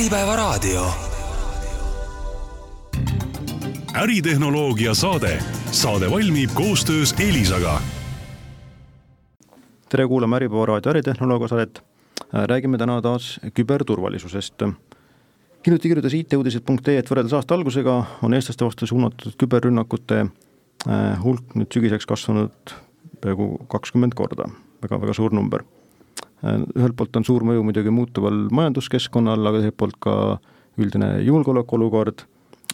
Äripäevaraadio. äritehnoloogia saade. saade valmib koostöös Elisaga. tere kuulama Äripäeva raadio äritehnoloogia saadet. räägime täna taas küberturvalisusest. hiljuti kirjutas IT-uudised.ee, et võrreldes aasta algusega on eestlaste vastu suunatud küberrünnakute äh, hulk nüüd sügiseks kasvanud peaaegu kakskümmend korda väga,, väga-väga suur number ühelt poolt on suur mõju muidugi muutuval majanduskeskkonnal, aga teiselt poolt ka üldine julgeolekuolukord,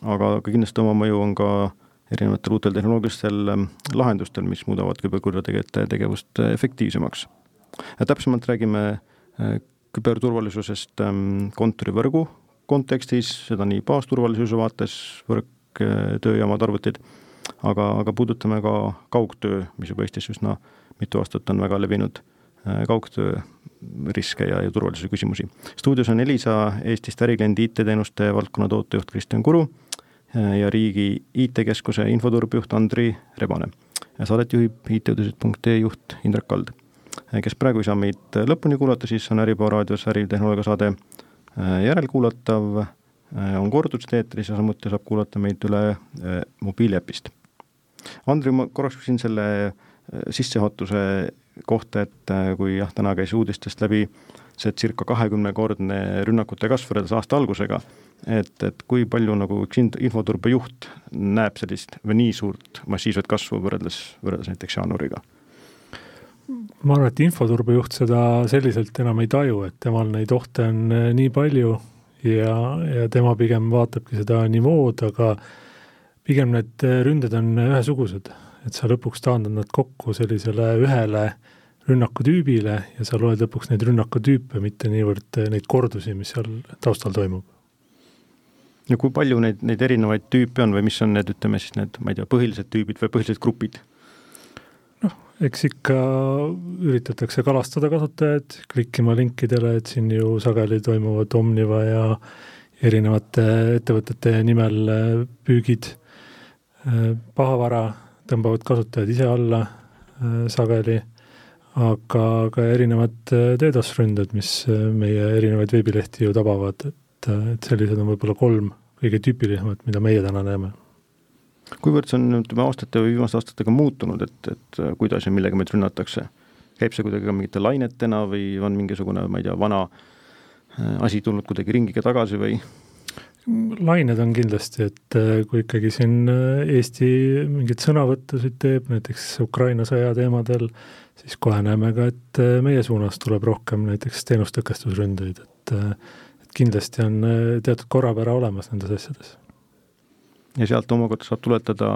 aga ka kindlasti oma mõju on ka erinevatel uutel tehnoloogilistel ähm, lahendustel, mis muudavad küberkurjategijate tegevust äh, efektiivsemaks. täpsemalt räägime äh, küberturvalisusest ähm, kontorivõrgu kontekstis, seda nii baasturvalisuse vaates, võrk, tööjaamad, arvutid, aga, aga puudutame ka kaugtöö, mis juba Eestis üsna mitu aastat on väga levinud Äh, kaugtöö riske ja, ja turvalisuse küsimusi. stuudios on Elisa Eestist ärikliendi IT-teenuste valdkonna tootejuht Kristjan Kuru äh, ja riigi IT-keskuse infoturbejuht Andri Rebane. Saadet juhib IT-uudised.ee juht Indrek Kald. Äh, kes praegu ei saa meid lõpuni kuulata, siis on Äripäeva raadios äritehnoloogia saade järelkuulatav, on kordused eetris ja samuti saab kuulata meid üle mobiiliäpist. Andri, ma korraks küsin selle sissejuhatuse kohta, et äh, kui jah, täna käis uudistest läbi see circa kahekümnekordne rünnakute kasv võrreldes aasta algusega, et, et kui palju nagu üks infoturbejuht näeb sellist või nii suurt massiivset kasvu võrreldes, võrreldes näiteks jaanuariga? ma arvan, et infoturbejuht seda selliselt enam ei taju, et temal neid ohte on äh, nii palju ja, ja tema pigem vaatabki seda nivood, aga pigem need äh, ründed on ühesugused et sa lõpuks taandad nad kokku sellisele ühele rünnakutüübile ja sa loed lõpuks neid rünnakutüüpe, mitte niivõrd neid kordusi, mis seal taustal toimub. ja kui palju neid, neid erinevaid tüüpe on või mis on need, ütleme siis need, ma ei tea, põhilised tüübid või põhilised grupid? noh, eks ikka üritatakse kalastada kasutajaid klikkima linkidele, et siin ju sageli toimuvad Omniva ja erinevate ettevõtete nimel püügid, pahavara tõmbavad kasutajad ise alla äh, sageli, aga ka erinevad äh, DDoS-ründed, mis äh, meie erinevaid veebilehti ju tabavad, et, et sellised on võib-olla kolm kõige tüüpilisemat, mida meie täna näeme. kuivõrd see on, ütleme, aastate või viimaste aastatega muutunud, et, et kuidas ja millega meid rünnatakse? käib see kuidagi mingite lainetena või on mingisugune, ma ei tea, vana asi tulnud kuidagi ringiga tagasi või lained on kindlasti, et äh, kui ikkagi siin äh, Eesti mingeid sõnavõttusid teeb, näiteks Ukraina sõja teemadel, siis kohe näeme ka, et äh, meie suunas tuleb rohkem näiteks teenustõkestusründeid, et et kindlasti on teatud korrapära olemas nendes asjades. ja sealt omakorda saab tuletada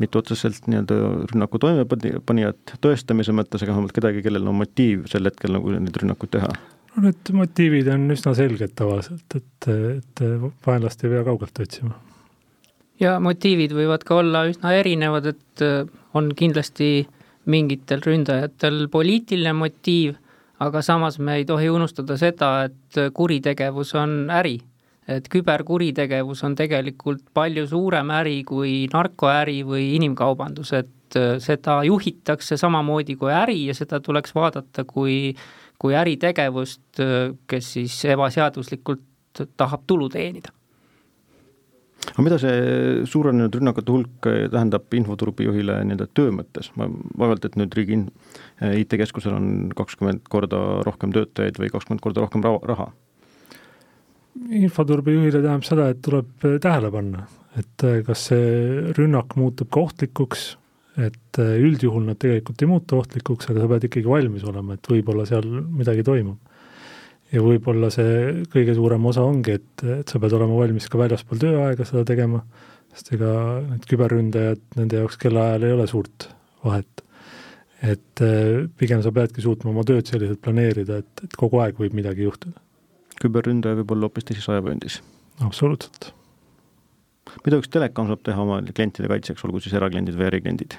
mitte otseselt nii-öelda rünnaku toimepanijat tõestamise mõttes, aga vähemalt kedagi, kellel on motiiv sel hetkel nagu neid rünnakuid teha no need motiivid on üsna selged tavaliselt, et, et vaenlast ei pea kaugelt otsima. ja motiivid võivad ka olla üsna erinevad, et äh, on kindlasti mingitel ründajatel poliitiline motiiv, aga samas me ei tohi unustada seda, et kuritegevus on äri. et küberkuritegevus on tegelikult palju suurem äri kui narkoäri või inimkaubandus, et äh, seda juhitakse samamoodi kui äri ja seda tuleks vaadata kui kui äritegevust, kes siis ebaseaduslikult tahab tulu teenida. aga mida see suurenenud rünnakute hulk tähendab infoturbejuhile nii-öelda töö mõttes, ma vaevalt, et nüüd riigi IT-keskusel on kakskümmend korda rohkem töötajaid või kakskümmend korda rohkem raha? infoturbejuhile tähendab seda, et tuleb tähele panna, et kas see rünnak muutub ka ohtlikuks et äh, üldjuhul nad tegelikult ei muutu ohtlikuks, aga sa pead ikkagi valmis olema, et võib-olla seal midagi toimub. ja võib-olla see kõige suurem osa ongi, et, et sa pead olema valmis ka väljaspool tööaega seda tegema, sest ega need küberründajad, nende jaoks kellaajal ei ole suurt vahet. et äh, pigem sa peadki suutma oma tööd selliselt planeerida, et, et kogu aeg võib midagi juhtuda. küberründaja võib olla hoopis teises ajavööndis. absoluutselt mida üks telekom saab teha oma klientide kaitseks, olgu siis erakliendid või ärikliendid?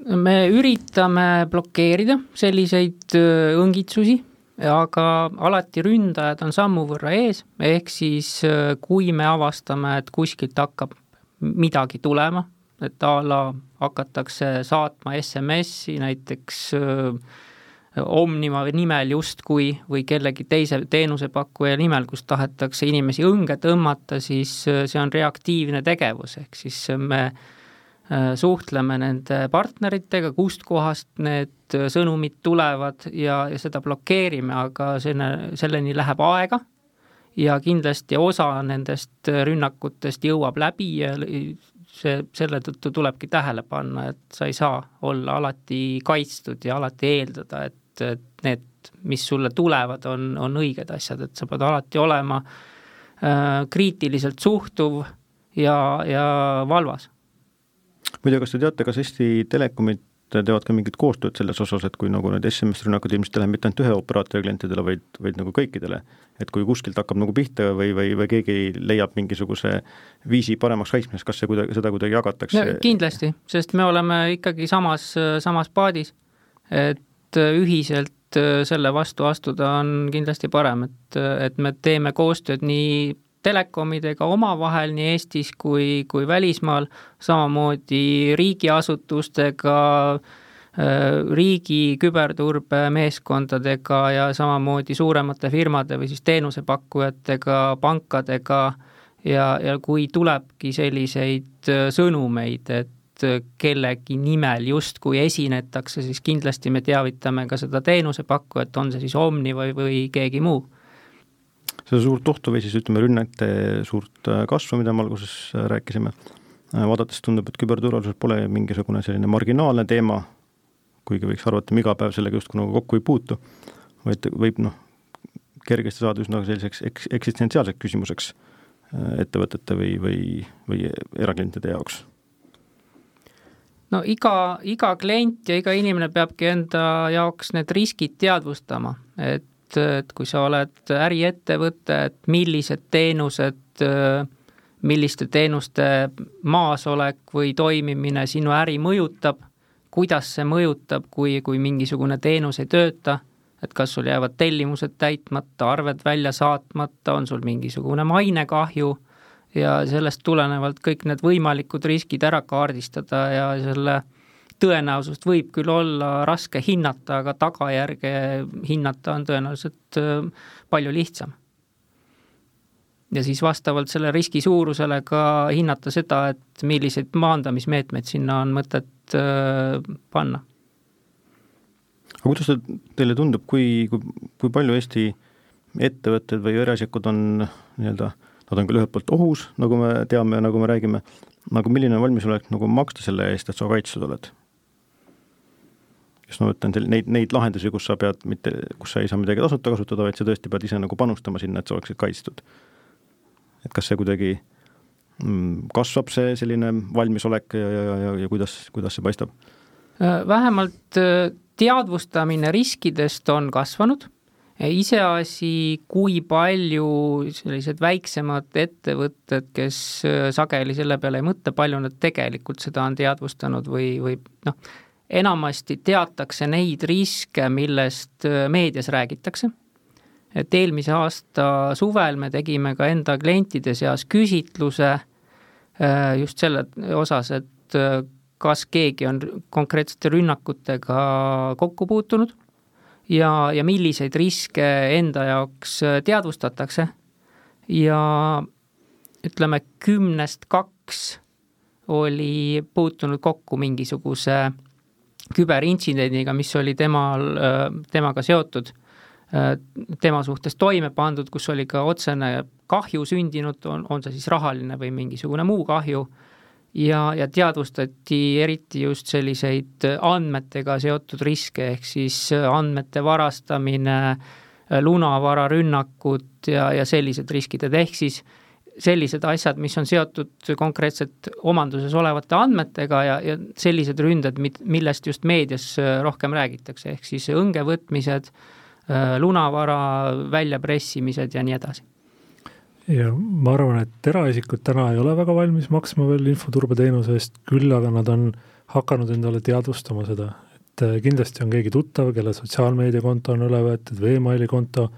me üritame blokeerida selliseid õngitsusi, aga alati ründajad on sammu võrra ees, ehk siis kui me avastame, et kuskilt hakkab midagi tulema, et a la hakatakse saatma SMS-i näiteks Omniva nimel justkui või kellegi teise teenusepakkuja nimel, kus tahetakse inimesi õnge tõmmata, siis see on reaktiivne tegevus, ehk siis me suhtleme nende partneritega, kustkohast need sõnumid tulevad ja, ja seda blokeerime, aga selle, selleni läheb aega ja kindlasti osa nendest rünnakutest jõuab läbi ja see, selle tõttu tulebki tähele panna, et sa ei saa olla alati kaitstud ja alati eeldada, et, et need, mis sulle tulevad, on, on õiged asjad, et sa pead alati olema äh, kriitiliselt suhtuv ja, ja valvas. muide, kas te teate, kas Eesti Telekomid teevad ka mingit koostööd selles osas, et kui nagu need SMS-rünnakud ilmselt ei lähe mitte ainult ühe operaatori klientidele, vaid, vaid nagu kõikidele, et kui kuskilt hakkab nagu pihta või, või, või keegi leiab mingisuguse viisi paremaks kaitsmiseks, kas see kuidagi, seda kuidagi jagatakse no,? kindlasti, sest me oleme ikkagi samas, samas paadis, et ühiselt selle vastu astuda on kindlasti parem, et, et me teeme koostööd nii telekomidega omavahel nii Eestis kui, kui välismaal, samamoodi riigiasutustega, äh, riigi küberturbemeeskondadega ja samamoodi suuremate firmade või siis teenusepakkujatega, pankadega ja, ja kui tulebki selliseid äh, sõnumeid, et kellegi nimel justkui esinetakse, siis kindlasti me teavitame ka seda teenusepakkujat, on see siis Omni või, või keegi muu seda suurt ohtu või siis ütleme, rünnete suurt äh, kasvu, mida me alguses äh, rääkisime, äh, vaadates tundub, et küberturvalisus pole mingisugune selline marginaalne teema, kuigi võiks arvata, me iga päev sellega justkui nagu kokku ei puutu, vaid võib noh, kergesti saada üsna selliseks eks-, eksistentsiaalseks küsimuseks ettevõtete või, või, või eraklientide jaoks. No iga, iga klient ja iga inimene peabki enda jaoks need riskid teadvustama, et et kui sa oled äriettevõte, et millised teenused, milliste teenuste maasolek või toimimine sinu äri mõjutab, kuidas see mõjutab, kui, kui mingisugune teenus ei tööta, et kas sul jäävad tellimused täitmata, arved välja saatmata, on sul mingisugune mainekahju ja sellest tulenevalt kõik need võimalikud riskid ära kaardistada ja selle äh, tõenäosust võib küll olla raske hinnata, aga tagajärge hinnata on tõenäoliselt äh, palju lihtsam. ja siis vastavalt selle riski suurusele ka hinnata seda, et milliseid maandamismeetmeid sinna on mõtet äh, panna. aga kuidas see teile tundub, kui, kui, kui palju Eesti ettevõtted või eraisikud on nii-öelda, nad on küll ühelt poolt ohus, nagu me teame ja nagu me räägime, aga milline on valmisolek nagu maksta selle eest, et sa kaitstud oled? Just ma mõtlen neid, neid lahendusi, kus sa pead mitte, kus sa ei saa midagi tasuta kasutada, vaid sa tõesti pead ise nagu panustama sinna, et sa oleksid kaitstud. et kas see kuidagi mm, kasvab, see selline valmisolek ja, ja, ja, ja kuidas, kuidas see paistab? Äh, vähemalt äh, teadvustamine riskidest on kasvanud, iseasi, kui palju sellised väiksemad ettevõtted, kes äh, sageli selle peale ei mõtle, palju nad tegelikult seda on teadvustanud või, või noh, enamasti teatakse neid riske, millest äh, meedias räägitakse. et eelmise aasta suvel me tegime ka enda klientide seas küsitluse äh, just selle osas, et äh, kas keegi on konkreetsete rünnakutega kokku puutunud ja, ja milliseid riske enda jaoks teadvustatakse ja ütleme, kümnest kaks oli puutunud kokku mingisuguse küberintsidendiga, mis oli temal, temaga seotud, tema suhtes toime pandud, kus oli ka otsene kahju sündinud, on, on see siis rahaline või mingisugune muu kahju, ja, ja teadvustati eriti just selliseid andmetega seotud riske, ehk siis andmete varastamine, lunavararünnakud ja, ja sellised riskid, et ehk siis äh, sellised asjad, mis on seotud konkreetselt omanduses olevate andmetega ja, ja sellised ründed, millest just meedias äh, rohkem räägitakse, ehk siis õngevõtmised, äh, lunavara väljapressimised ja nii edasi. ja ma arvan, et eraisikud täna ei ole väga valmis maksma veel infoturbeteenuse eest, küll aga nad on hakanud endale teadvustama seda, et äh, kindlasti on keegi tuttav, kelle sotsiaalmeediakonto on üle võetud või emaili konto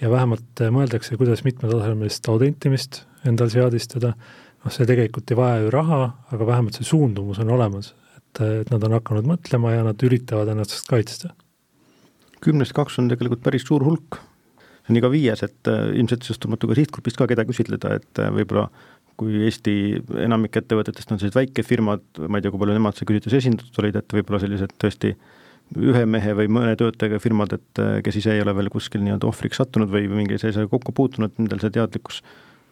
ja vähemalt mõeldakse, kuidas mitmetasemelist autentimist endal seadistada, noh, see tegelikult ei vaja ju raha, aga vähemalt see suundumus on olemas, et, et nad on hakanud mõtlema ja nad üritavad ennast kaitsta. kümnest kaks on tegelikult päris suur hulk. see on iga viies, et äh, ilmselt sõltumatu ka sihtgrupist ka, keda küsitleda, et äh, võib-olla kui Eesti enamik ettevõtetest on sellised väikefirmad, ma ei tea, kui palju nemad seal küsitluses esindatud olid, et võib-olla sellised tõesti ühe mehe või mõne töötajaga firmad, et äh, kes ise ei ole veel kuskil nii-öelda ohvriks sattunud või mingi sellisega kokku puutunud, nendel see teadlikkus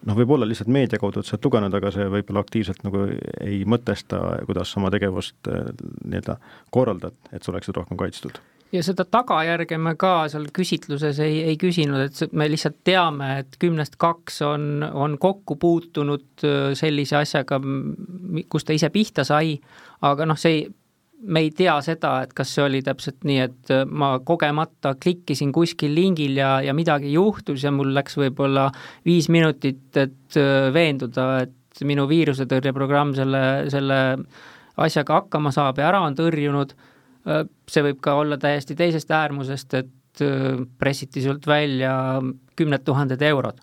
noh, võib-olla lihtsalt meedia kaudu oled sealt lugenud, aga see võib-olla aktiivselt nagu ei mõtesta, kuidas oma tegevust nii-öelda korraldad, et sa oleksid rohkem kaitstud. Ja seda tagajärge me ka seal küsitluses ei, ei küsinud, et me lihtsalt teame, et kümnest kaks on, on kokku puutunud äh, sellise asjaga, kus ta ise pihta sai, aga noh, see ei, me ei tea seda, et kas see oli täpselt nii, et äh, ma kogemata klikkisin kuskil lingil ja, ja midagi juhtus ja mul läks võib-olla viis minutit, et äh, veenduda, et minu viirusetõrjeprogramm selle, selle asjaga hakkama saab ja ära on tõrjunud Äh, see võib ka olla täiesti teisest äärmusest, et pressiti sult välja kümned tuhanded eurod.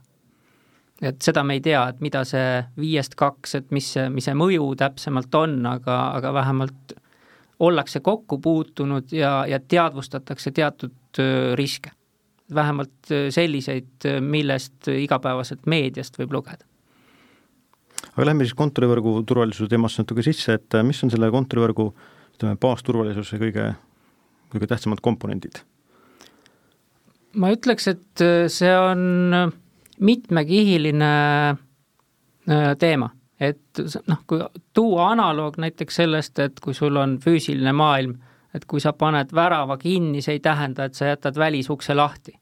et seda me ei tea, et mida see viiest kaks, et mis see, mis see mõju täpsemalt on, aga, aga vähemalt ollakse kokku puutunud ja, ja teadvustatakse teatud äh, riske. vähemalt selliseid, millest igapäevaselt meediast võib lugeda aga lähme siis kontorivõrgu turvalisuse teemasse natuke sisse, et mis on selle kontorivõrgu äh, ütleme, baasturvalisuse kõige, kõige tähtsamad komponendid? ma ütleks, et äh, see on äh, mitmekihiline äh, teema, et noh, kui tuua analoog näiteks sellest, et kui sul on füüsiline maailm, et kui sa paned värava kinni, see ei tähenda, et sa jätad välisukse lahti.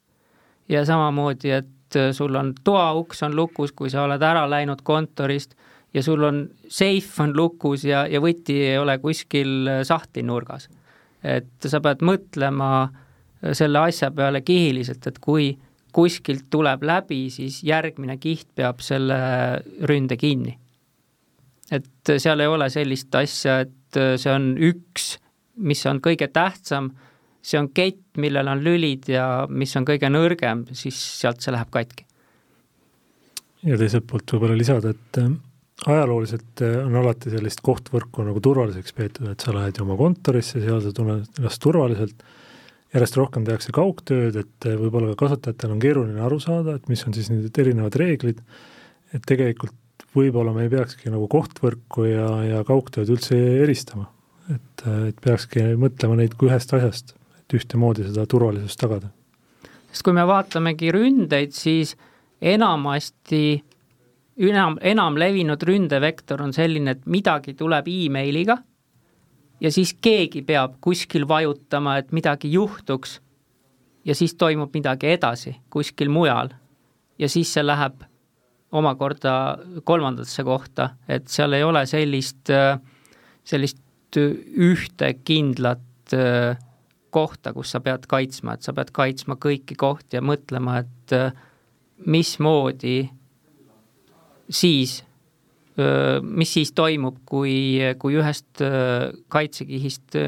ja samamoodi, et sul on toauks on lukus, kui sa oled ära läinud kontorist ja sul on seif on lukus ja, ja võti ei ole kuskil sahtli nurgas. et sa pead mõtlema selle asja peale kihiliselt, et kui kuskilt tuleb läbi, siis järgmine kiht peab selle ründe kinni. Et seal ei ole sellist asja, et see on üks, mis on kõige tähtsam, see on kett, millel on lülid ja mis on kõige nõrgem, siis sealt see läheb katki. ja teiselt poolt võib-olla lisada, et ajalooliselt eh, on alati sellist kohtvõrku nagu turvaliseks peetud, et sa lähed oma kontorisse, seal sa tunned ennast turvaliselt, järjest rohkem tehakse kaugtööd, et võib-olla ka kasutajatel on keeruline aru saada, et mis on siis need erinevad reeglid, et tegelikult võib-olla me ei peakski nagu kohtvõrku ja, ja kaugtööd üldse eristama. et, et peakski mõtlema neid kui ühest asjast, et ühtemoodi seda turvalisust tagada. sest kui me vaatamegi ründeid, siis enamasti enam, enam levinud ründevektor on selline, et midagi tuleb emailiga ja siis keegi peab kuskil vajutama, et midagi juhtuks ja siis toimub midagi edasi kuskil mujal ja siis see läheb omakorda kolmandasse kohta, et seal ei ole sellist, sellist ühte kindlat kohta, kus sa pead kaitsma, et sa pead kaitsma kõiki kohti ja mõtlema, et mismoodi siis, mis siis toimub, kui, kui ühest kaitsekihist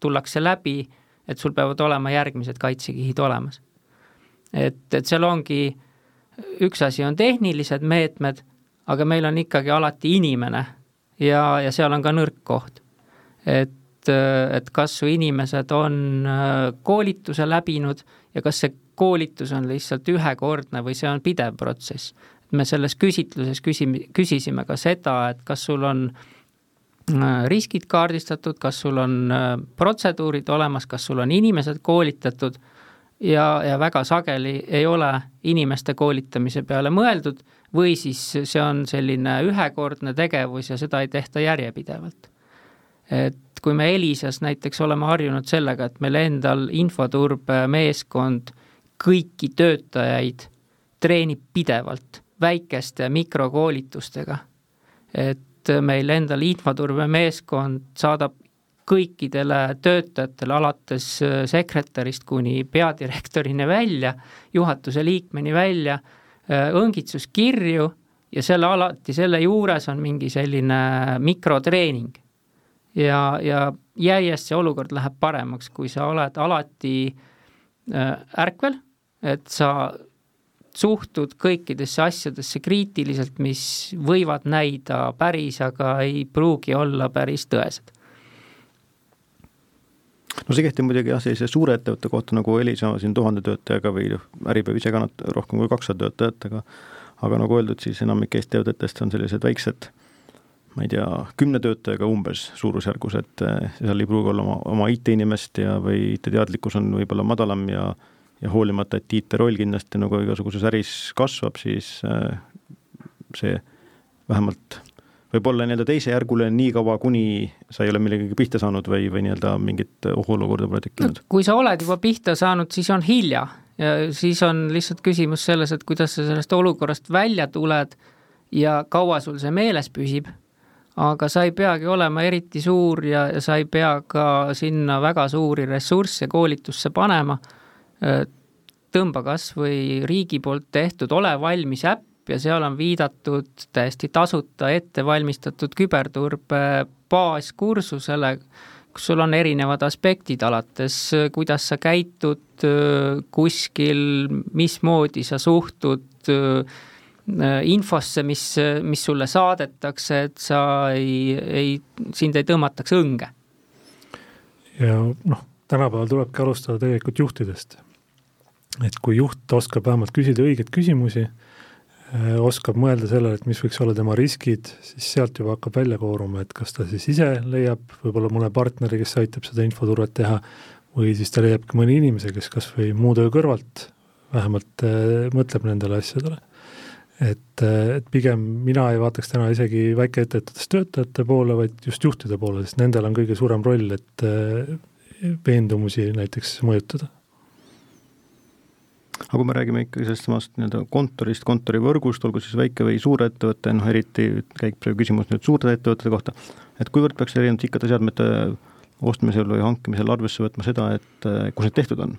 tullakse läbi, et sul peavad olema järgmised kaitsekihid olemas. et, et seal ongi, üks asi on tehnilised meetmed, aga meil on ikkagi alati inimene ja, ja seal on ka nõrk koht. et, et kas su inimesed on koolituse läbinud ja kas see koolitus on lihtsalt ühekordne või see on pidev protsess me selles küsitluses küsime, küsisime ka seda, et kas sul on äh, riskid kaardistatud, kas sul on äh, protseduurid olemas, kas sul on inimesed koolitatud ja, ja väga sageli ei ole inimeste koolitamise peale mõeldud või siis see on selline ühekordne tegevus ja seda ei tehta järjepidevalt. et kui me Elisas näiteks oleme harjunud sellega, et meil endal infoturbemeeskond kõiki töötajaid treenib pidevalt väikeste mikrokoolitustega. et meil endal infoturbemeeskond saadab kõikidele töötajatele, alates äh, sekretärist kuni peadirektorini välja, juhatuse liikmeni välja, äh, õngitsuskirju ja selle alati, selle juures on mingi selline mikrotreening. ja, ja järjest see olukord läheb paremaks, kui sa oled alati äh, ärkvel, et sa suhtud kõikidesse asjadesse kriitiliselt, mis võivad näida päris, aga ei pruugi olla päris tõesed. No see kehtib muidugi jah, sellise suure ettevõtte kohta nagu Elisa siin tuhande töötajaga või noh, Äripäev ise ka rohkem kui kakssada töötajat, aga aga nagu öeldud, siis enamik Eesti ettevõtetest on sellised väiksed, ma ei tea, kümne töötajaga umbes suurusjärgus, et eh, seal ei pruugi olla oma, oma IT-inimest ja, või IT-teadlikkus on võib-olla madalam ja ja hoolimata, et IT-roll kindlasti nagu igasuguses äris kasvab, siis eh, see vähemalt võib olla nii-öelda teisejärguline nii kaua, kuni sa ei ole millegagi pihta saanud või, või nii-öelda mingit ohuolukorda pole tekkinud no,? kui sa oled juba pihta saanud, siis on hilja ja siis on lihtsalt küsimus selles, et kuidas sa sellest olukorrast välja tuled ja kaua sul see meeles püsib. aga sa ei peagi olema eriti suur ja, ja sa ei pea ka sinna väga suuri ressursse koolitusse panema. tõmba kas või riigi poolt tehtud Ole valmis äpp, ja seal on viidatud täiesti tasuta ettevalmistatud küberturbe baaskursusele, kus sul on erinevad aspektid, alates kuidas sa käitud kuskil, mismoodi sa suhtud infosse, mis, mis sulle saadetakse, et sa ei, ei, sind ei tõmmataks õnge. ja noh, tänapäeval tulebki alustada tegelikult juhtidest. et kui juht oskab vähemalt küsida õigeid küsimusi oskab mõelda sellele, et mis võiks olla tema riskid, siis sealt juba hakkab välja kooruma, et kas ta siis ise leiab võib-olla mõne partneri, kes aitab seda infoturvet teha, või siis ta leiabki mõne inimese, kes kas või muu töö kõrvalt vähemalt äh, mõtleb nendele asjadele. et, äh, et pigem mina ei vaataks täna isegi väikeettevõtetes töötajate poole, vaid just juhtide poole, sest nendel on kõige suurem roll, et veendumusi näiteks mõjutada aga kui me räägime ikkagi sellest samast nii-öelda kontorist, kontorivõrgust, olgu siis väike või suur ettevõte, noh eriti käib praegu küsimus nüüd suurte ettevõtete kohta, et kuivõrd peaks erinevate IKT-seadmete ostmisel või hankimisel arvesse võtma seda, et kus need tehtud on?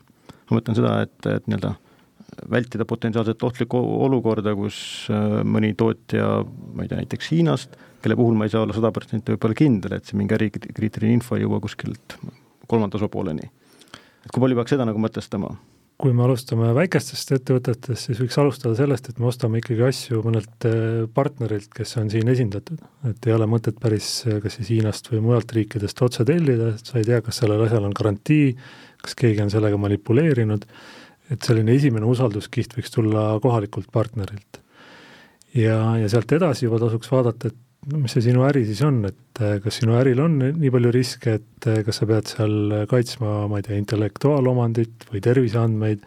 ma mõtlen seda, et, et nii-öelda vältida potentsiaalselt ohtlikku olukorda, kus äh, mõni tootja, ma ei tea, näiteks Hiinast, kelle puhul ma ei saa olla sada protsenti võib-olla kindel, et see mingi ärikriitiline info ei jõua kuskilt kolmanda osapooleni. et kui palju peaks seda nagu mõtestama? Kui me alustame väikestest ettevõtetest, siis võiks alustada sellest, et me ostame ikkagi asju mõnelt äh, partnerilt, kes on siin esindatud. et ei ole mõtet päris äh, kas siis Hiinast või mujalt riikidest otse tellida, et sa ei tea, kas sellel asjal on garantii, kas keegi on sellega manipuleerinud, et selline esimene usalduskiht võiks tulla kohalikult partnerilt. ja, ja sealt edasi juba tasuks vaadata, et no mis see sinu äri siis on, et äh, kas sinu äril on nii palju riske, et äh, kas sa pead seal kaitsma, ma ei tea, intellektuaalomandit või terviseandmeid,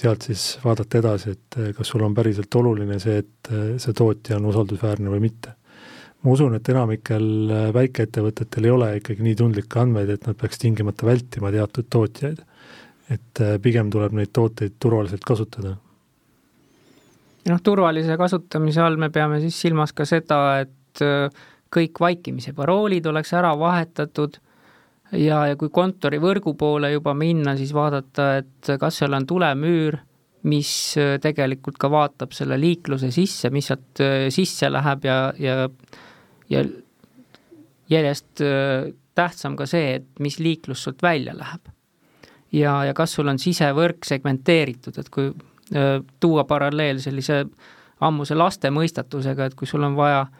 sealt siis vaadata edasi, et äh, kas sul on päriselt oluline see, et see tootja on usaldusväärne või mitte. ma usun, et enamikel väikeettevõtetel ei ole ikkagi nii tundlikke andmeid, et nad peaks tingimata vältima teatud tootjaid. et pigem tuleb neid tooteid turvaliselt kasutada noh, turvalise kasutamise all me peame siis silmas ka seda, et et äh, kõik vaikimise paroolid oleks ära vahetatud ja, ja kui kontorivõrgu poole juba minna, siis vaadata, et kas seal on tulemüür, mis äh, tegelikult ka vaatab selle liikluse sisse, mis sealt äh, sisse läheb ja, ja, ja järjest tähtsam ka see, et mis liiklus sult välja läheb. ja, ja kas sul on sisevõrk segmenteeritud, et kui tuua paralleel sellise ammuse laste mõistatusega, et kui sul on vaja äh,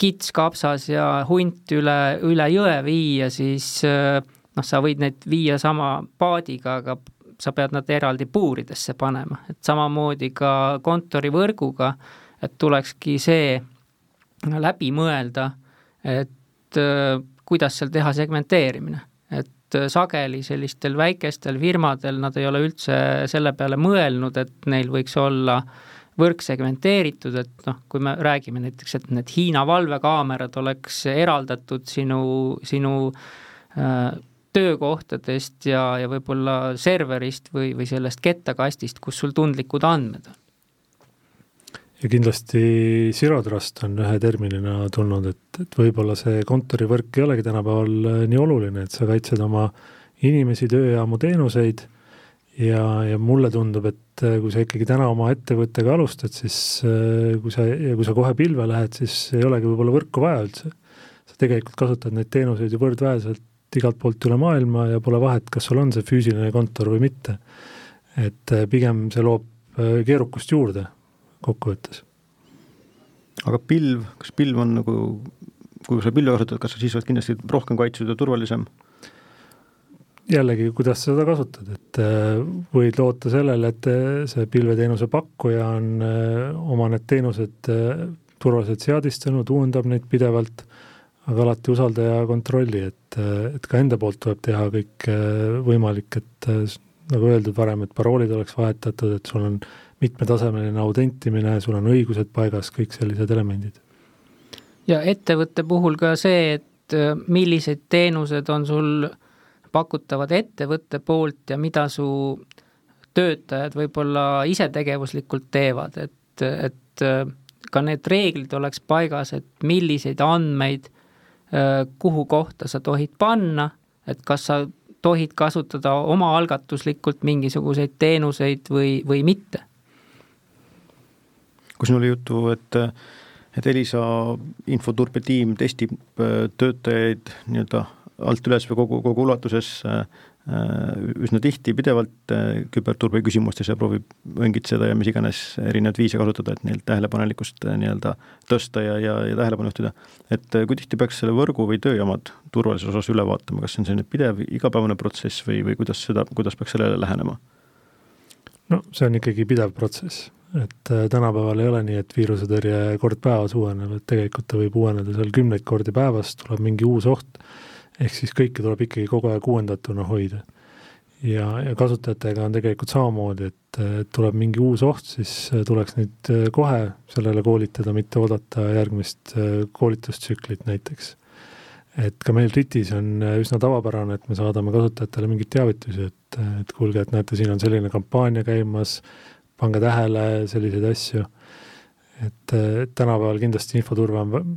kits kapsas ja hunt üle, üle jõe viia, siis noh, sa võid neid viia sama paadiga, aga sa pead nad eraldi puuridesse panema, et samamoodi ka kontorivõrguga, et tulekski see läbi mõelda, et kuidas seal teha segmenteerimine, et sageli sellistel väikestel firmadel nad ei ole üldse selle peale mõelnud, et neil võiks olla äh, võrk segmenteeritud, et noh, kui me räägime näiteks, et need Hiina valvekaamerad oleks eraldatud sinu, sinu äh, töökohtadest ja, ja võib-olla serverist või, või sellest kettakastist, kus sul tundlikud andmed on. ja kindlasti Zero Trust on ühe terminina tulnud, et, et võib-olla see kontorivõrk ei olegi tänapäeval nii oluline, et sa kaitsed oma inimesi, tööjaamu, teenuseid ja, ja mulle tundub, et äh, kui sa ikkagi täna oma ettevõttega alustad, siis äh, kui sa, ja kui sa kohe pilve lähed, siis ei olegi võib-olla võrku vaja üldse. sa tegelikult kasutad neid teenuseid ju võrdväärselt igalt poolt üle maailma ja pole vahet, kas sul on see füüsiline kontor või mitte. et äh, pigem see loob keerukust juurde kokkuvõttes. aga pilv, kas pilv on nagu, kui sa pilve kasutad, kas sa siis oled kindlasti rohkem kaitstud ja turvalisem? Jällegi, kuidas sa seda kasutad, et võid loota sellele, et see pilveteenuse pakkuja on oma need teenused turvaliselt seadistanud, uuendab neid pidevalt, aga alati usalda ja kontrolli, et, et ka enda poolt tuleb teha kõik võimalik, et nagu öeldud varem, et paroolid oleks vahetatud, et sul on mitmetasemeline autentimine, sul on õigused paigas, kõik sellised elemendid. ja ettevõtte puhul ka see, et äh, millised teenused on sul pakutavad ettevõtte poolt ja mida su töötajad võib-olla isetegevuslikult teevad, et, et äh, ka need reeglid oleks paigas, et milliseid andmeid äh, kuhu kohta sa tohid panna, et kas sa tohid kasutada omaalgatuslikult mingisuguseid teenuseid või, või mitte? Kui siin oli juttu, et et Elisa infoturbe tiim testib äh, töötajaid nii-öelda alt üles või kogu, kogu ulatuses äh, üsna tihti, pidevalt äh, küberturbe küsimustes ja proovib õngitseda ja mis iganes erinevaid viise kasutada, et neil tähelepanelikkust nii-öelda tõsta ja, ja, ja tähelepanu juhtida. et kui tihti peaks selle võrgu või tööjaamad turvalisuse osas üle vaatama, kas see on selline pidev igapäevane protsess või, või kuidas seda, kuidas peaks sellele lähenema? no see on ikkagi pidev protsess et äh, tänapäeval ei ole nii, et viirusetõrje kord päevas uueneb, et tegelikult ta võib uueneda seal kümneid kordi päevas, tuleb mingi uus oht, ehk siis kõike tuleb ikkagi kogu aeg uuendatuna hoida. ja, ja kasutajatega on tegelikult samamoodi, et tuleb mingi uus oht, siis äh, tuleks neid äh, kohe sellele koolitada, mitte oodata järgmist koolitustsüklit näiteks. et ka meil RIT-is on üsna tavapärane, et me saadame kasutajatele mingeid teavitusi, et, et kuulge, et näete, siin on selline kampaania käimas, pange tähele selliseid asju. et tänapäeval kindlasti infoturve on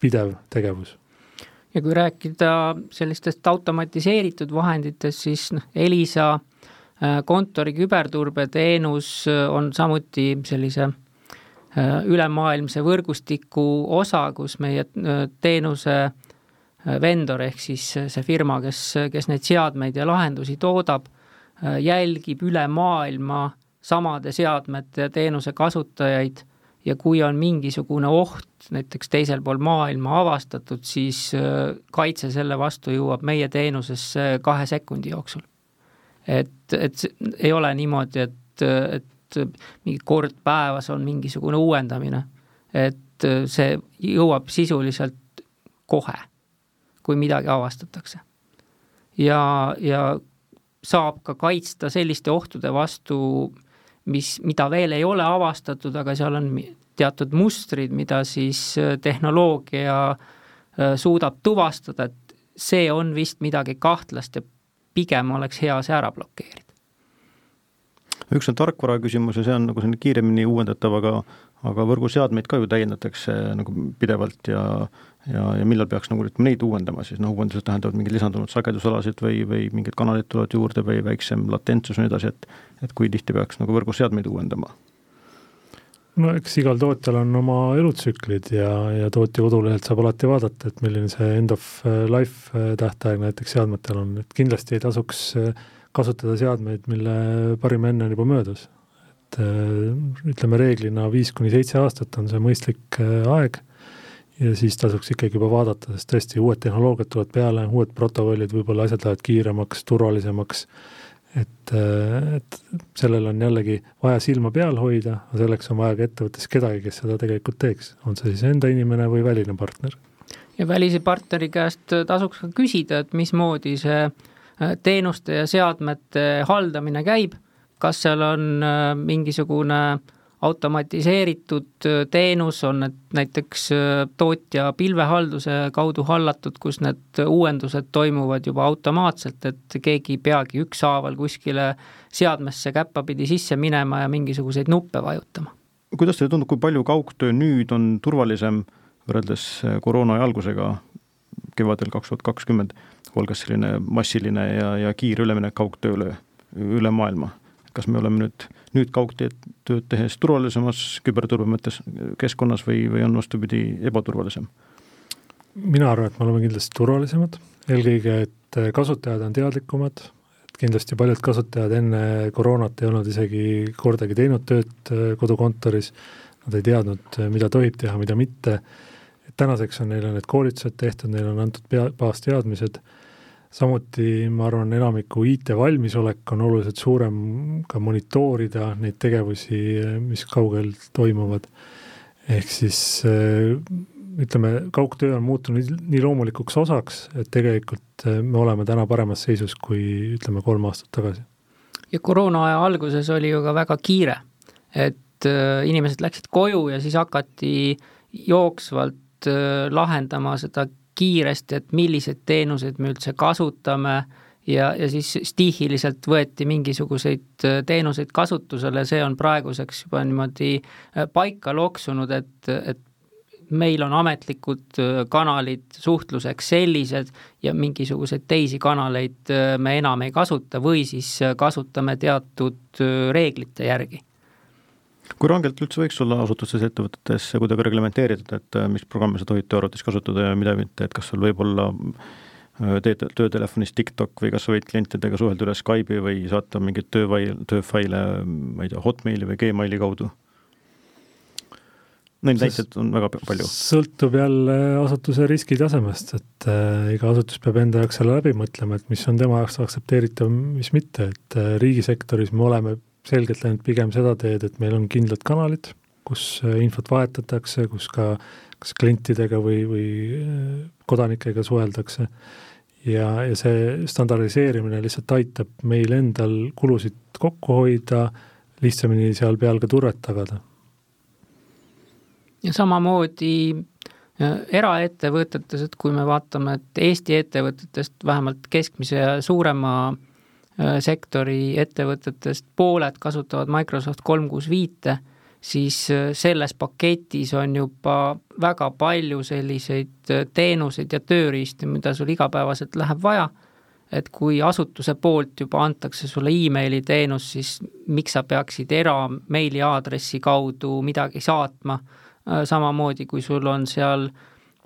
pidev tegevus. Ja kui rääkida sellistest automatiseeritud vahenditest, siis noh, Elisa äh, kontori küberturbeteenus äh, on samuti sellise äh, ülemaailmse võrgustiku osa, kus meie teenuse vendor ehk siis see firma, kes, kes neid seadmeid ja lahendusi toodab, jälgib üle maailma samade seadmete ja teenuse kasutajaid ja kui on mingisugune oht näiteks teisel pool maailma avastatud, siis äh, kaitse selle vastu jõuab meie teenusesse kahe sekundi jooksul. et, et ei ole niimoodi, et, et mingi kord päevas on mingisugune uuendamine, et see jõuab sisuliselt kohe, kui midagi avastatakse. ja, ja saab ka kaitsta selliste ohtude vastu, mis, mida veel ei ole avastatud, aga seal on teatud mustrid, mida siis äh, tehnoloogia äh, suudab tuvastada, et see on vist midagi kahtlast ja pigem oleks hea see ära blokeerida. üks on tarkvara küsimus ja see on nagu selline kiiremini uuendatav, aga aga võrguseadmeid ka ju täiendatakse nagu pidevalt ja ja, ja millal peaks nagu ütleme neid uuendama siis, noh uuendused tähendavad mingeid lisandunud sagedusalasid või, või mingid kanalid tulevad juurde või väiksem latentsus ja nii edasi, et et kui tihti peaks nagu võrguseadmeid uuendama? no eks igal tootjal on oma elutsüklid ja, ja tootja kodulehelt saab alati vaadata, et milline see end of life tähtaeg näiteks seadmetel on, et kindlasti ei tasuks kasutada seadmeid, mille parim enne on juba möödas et äh, ütleme reeglina viis kuni seitse aastat on see mõistlik äh, aeg. Ja siis tasuks ikkagi juba vaadata, sest tõesti uued tehnoloogiad tulevad peale, uued protokollid, võib-olla asjad lähevad kiiremaks, turvalisemaks, et, äh, et sellel on jällegi vaja silma peal hoida, aga selleks on vaja ka ettevõttes kedagi, kes seda tegelikult teeks, on see siis enda inimene või väline partner. ja välise partneri käest tasuks ka küsida, et mismoodi see teenuste ja seadmete haldamine käib kas seal on äh, mingisugune automatiseeritud äh, teenus, on need näiteks äh, tootja pilvehalduse kaudu hallatud, kus need uuendused toimuvad juba automaatselt, et keegi ei peagi ükshaaval kuskile seadmesse käppapidi sisse minema ja mingisuguseid nuppe vajutama. kuidas teile tundub, kui palju kaugtöö nüüd on turvalisem võrreldes koroona algusega kevadel kaks tuhat kakskümmend, algas selline massiline ja, ja kiire üleminek kaugtööle üle maailma? Kas me oleme nüüd, nüüd kaugteed tööd tehes turvalisemas küberturbe mõttes keskkonnas või, või on vastupidi ebaturvalisem? mina arvan, et me oleme kindlasti turvalisemad, eelkõige, et kasutajad on teadlikumad, et kindlasti paljud kasutajad enne koroonat ei olnud isegi kordagi teinud tööd äh, kodukontoris, nad ei teadnud, äh, mida tohib teha, mida mitte, et tänaseks on neile need koolitused tehtud, neile on antud pea, baasteadmised samuti ma arvan, enamiku IT-valmisolek on oluliselt suurem ka monitoorida neid tegevusi, mis kaugel toimuvad. ehk siis ütleme, kaugtöö on muutunud nii loomulikuks osaks, et tegelikult me oleme täna paremas seisus kui ütleme, kolm aastat tagasi. ja koroonaaja alguses oli ju ka väga kiire, et inimesed läksid koju ja siis hakati jooksvalt lahendama seda kiiresti, et milliseid teenuseid me üldse kasutame. Ja, ja siis stihiliselt võeti mingisuguseid äh, teenuseid kasutusele, see on praeguseks juba niimoodi äh, paika loksunud, et, et meil on ametlikud äh, kanalid suhtluseks sellised ja mingisuguseid teisi kanaleid me enam ei kasuta või siis kasutame teatud reeglite järgi kui rangelt üldse võiks olla asutustes, ettevõtetes kuidagi reglementeeritud, et äh, mis programme sa tohid töö arvutis kasutada ja mida mitte, et kas sul võib olla äh, teed töötelefonis TikTok või kas sa võid klientidega suhelda üle Skype'i või saata mingeid töövail-, tööfaile, ma ei tea, Hotmaili või Gmaili kaudu? Neid näiteid on väga palju. sõltub jälle asutuse riskitasemest, et äh, iga asutus peab enda jaoks selle läbi mõtlema, et mis on tema jaoks aktsepteeritav, mis mitte, et äh, riigisektoris me oleme selgelt läinud pigem seda teed, et meil on kindlad kanalid, kus äh, infot vahetatakse, kus ka kas klientidega või, või äh, kodanikega suheldakse ja, ja see standardiseerimine lihtsalt aitab meil endal kulusid kokku hoida, lihtsamini seal peal ka turvet tagada. ja samamoodi äh, eraettevõtetes, et kui me vaatame, et Eesti ettevõtetest vähemalt keskmise ja suurema Äh, sektori ettevõtetest pooled kasutavad Microsoft kolm kuus viite, siis äh, selles paketis on juba väga palju selliseid äh, teenuseid ja tööriistu, mida sul igapäevaselt läheb vaja, et kui asutuse poolt juba antakse sulle emaili teenus, siis miks sa peaksid erameili aadressi kaudu midagi saatma, samamoodi kui sul on seal